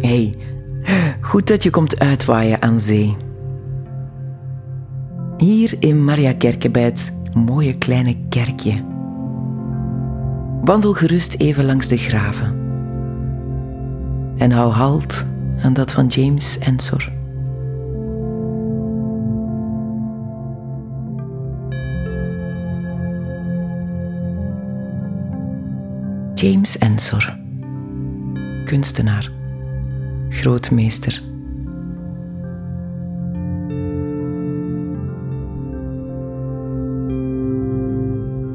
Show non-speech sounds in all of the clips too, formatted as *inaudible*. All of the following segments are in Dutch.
hey, goed dat je komt uitwaaien aan zee. Hier in Maria bij het mooie kleine kerkje. Wandel gerust even langs de graven. En hou halt aan dat van James Ensor. James Ensor, kunstenaar, grootmeester.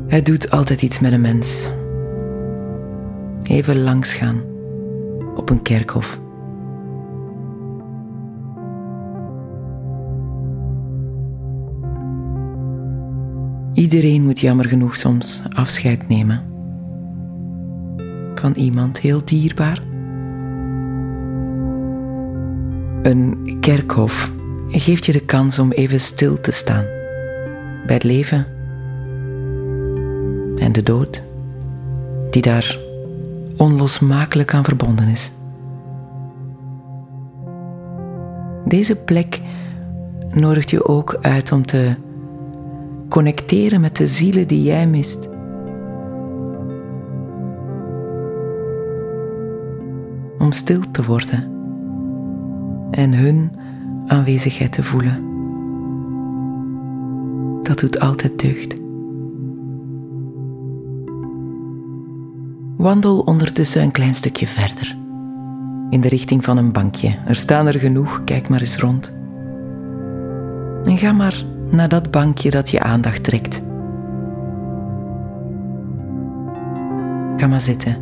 Hij doet altijd iets met een mens. Even langs gaan op een kerkhof. Iedereen moet jammer genoeg soms afscheid nemen van iemand heel dierbaar. Een kerkhof geeft je de kans om even stil te staan bij het leven en de dood, die daar onlosmakelijk aan verbonden is. Deze plek nodigt je ook uit om te connecteren met de zielen die jij mist. Om stil te worden en hun aanwezigheid te voelen. Dat doet altijd deugd. Wandel ondertussen een klein stukje verder. In de richting van een bankje. Er staan er genoeg, kijk maar eens rond. En ga maar naar dat bankje dat je aandacht trekt. Ga maar zitten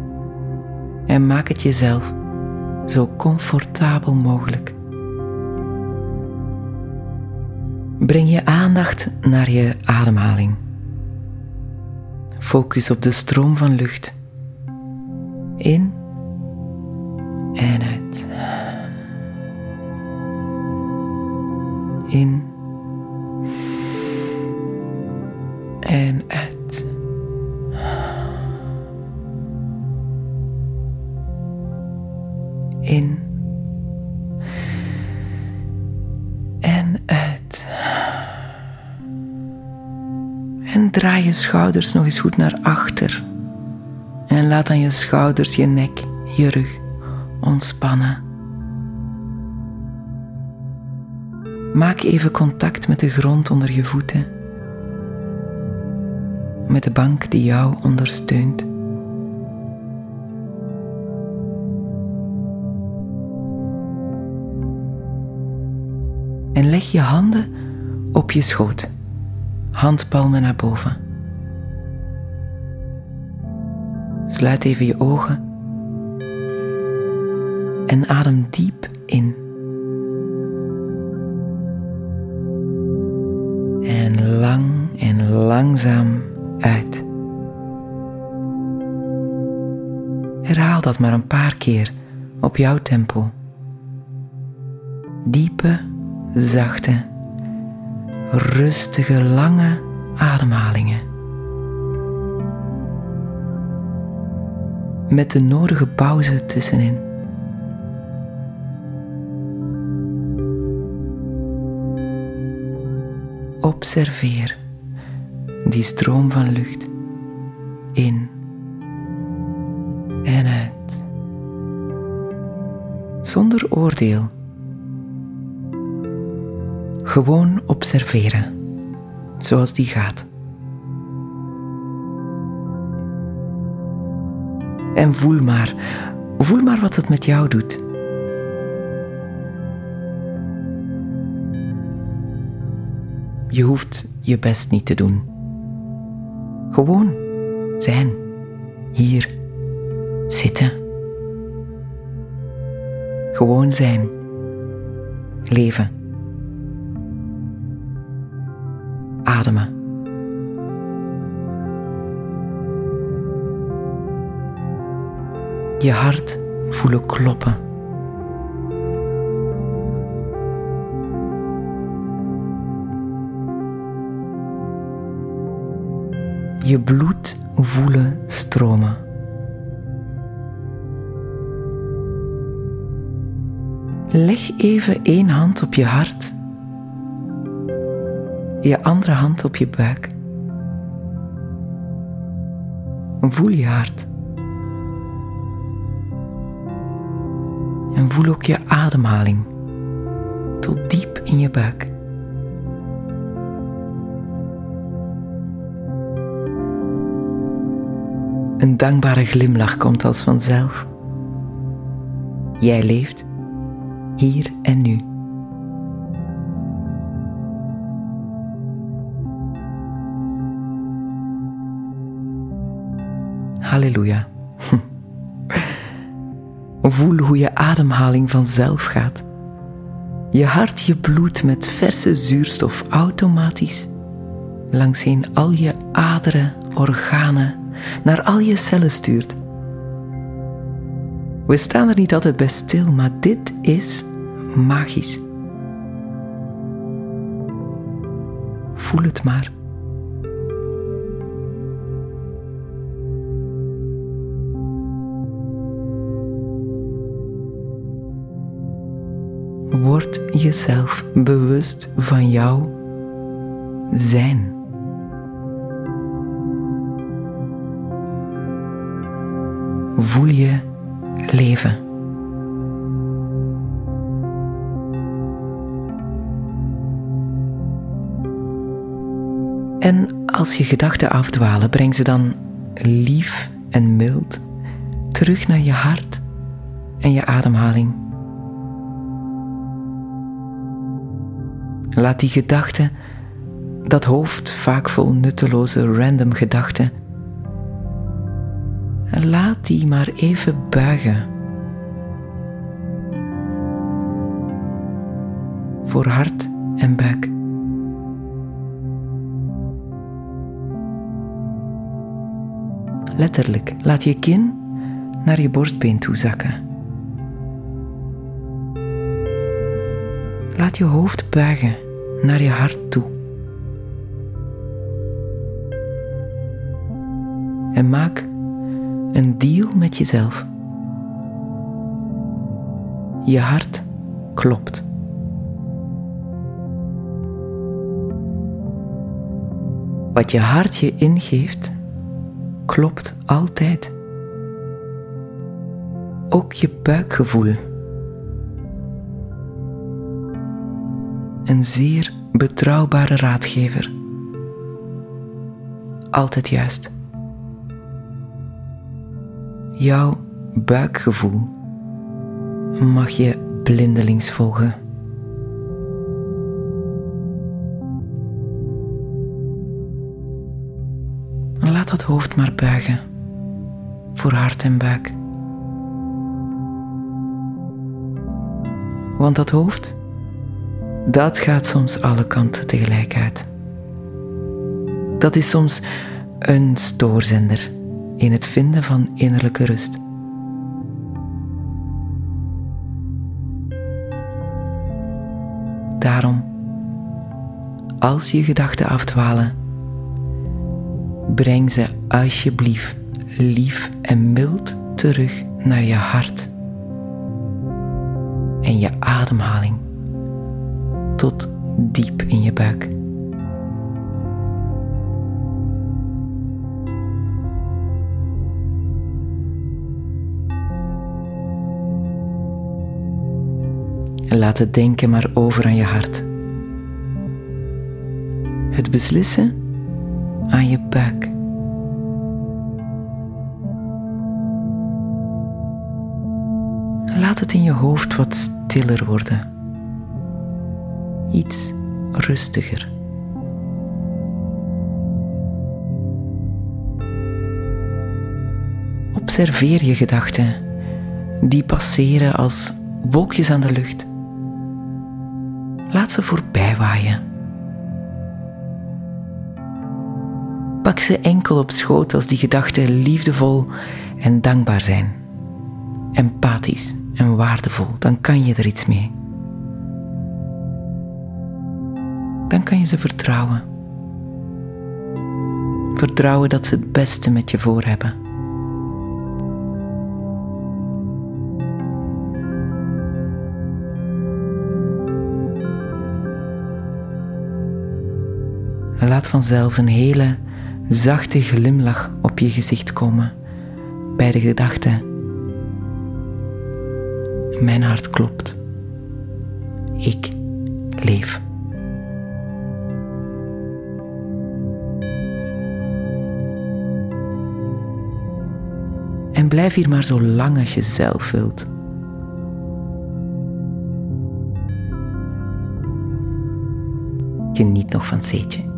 en maak het jezelf zo comfortabel mogelijk. Breng je aandacht naar je ademhaling. Focus op de stroom van lucht. In en uit. In en uit. Schouders nog eens goed naar achter. En laat dan je schouders, je nek, je rug ontspannen. Maak even contact met de grond onder je voeten met de bank die jou ondersteunt. En leg je handen op je schoot, handpalmen naar boven. Sluit even je ogen en adem diep in. En lang en langzaam uit. Herhaal dat maar een paar keer op jouw tempo. Diepe, zachte, rustige, lange ademhalingen. Met de nodige pauze tussenin. Observeer die stroom van lucht in en uit. Zonder oordeel. Gewoon observeren, zoals die gaat. En voel maar, voel maar wat het met jou doet. Je hoeft je best niet te doen. Gewoon zijn, hier, zitten. Gewoon zijn, leven. Ademen. Je hart voelen kloppen. je bloed voelen stromen. leg even één hand op je hart, je andere hand op je buik. Voel je hart. En voel ook je ademhaling tot diep in je buik. Een dankbare glimlach komt als vanzelf. Jij leeft hier en nu. Halleluja. *laughs* Voel hoe je ademhaling vanzelf gaat. Je hart je bloed met verse zuurstof automatisch langsheen al je aderen, organen, naar al je cellen stuurt. We staan er niet altijd bij stil, maar dit is magisch. Voel het maar. Word jezelf bewust van jouw zijn. Voel je leven. En als je gedachten afdwalen, breng ze dan lief en mild terug naar je hart en je ademhaling. Laat die gedachten, dat hoofd vaak vol nutteloze random gedachten, laat die maar even buigen. Voor hart en buik. Letterlijk, laat je kin naar je borstbeen toe zakken. Laat je hoofd buigen naar je hart toe. En maak een deal met jezelf. Je hart klopt. Wat je hart je ingeeft, klopt altijd. Ook je buikgevoel. Een zeer betrouwbare raadgever. Altijd juist jouw buikgevoel mag je blindelings volgen. Laat dat hoofd maar buigen voor hart en buik. Want dat hoofd, dat gaat soms alle kanten tegelijk uit. Dat is soms een stoorzender in het vinden van innerlijke rust. Daarom, als je gedachten afdwalen, breng ze alsjeblieft lief en mild terug naar je hart en je ademhaling tot diep in je buik. laat het denken maar over aan je hart. Het beslissen aan je buik. Laat het in je hoofd wat stiller worden. Iets rustiger. Observeer je gedachten, die passeren als wolkjes aan de lucht. Laat ze voorbij waaien. Pak ze enkel op schoot als die gedachten liefdevol en dankbaar zijn. Empathisch en waardevol, dan kan je er iets mee. dan kan je ze vertrouwen. Vertrouwen dat ze het beste met je voor hebben. Laat vanzelf een hele zachte glimlach op je gezicht komen bij de gedachte: Mijn hart klopt. Ik leef. En blijf hier maar zo lang als je zelf wilt. Geniet nog van het zeetje.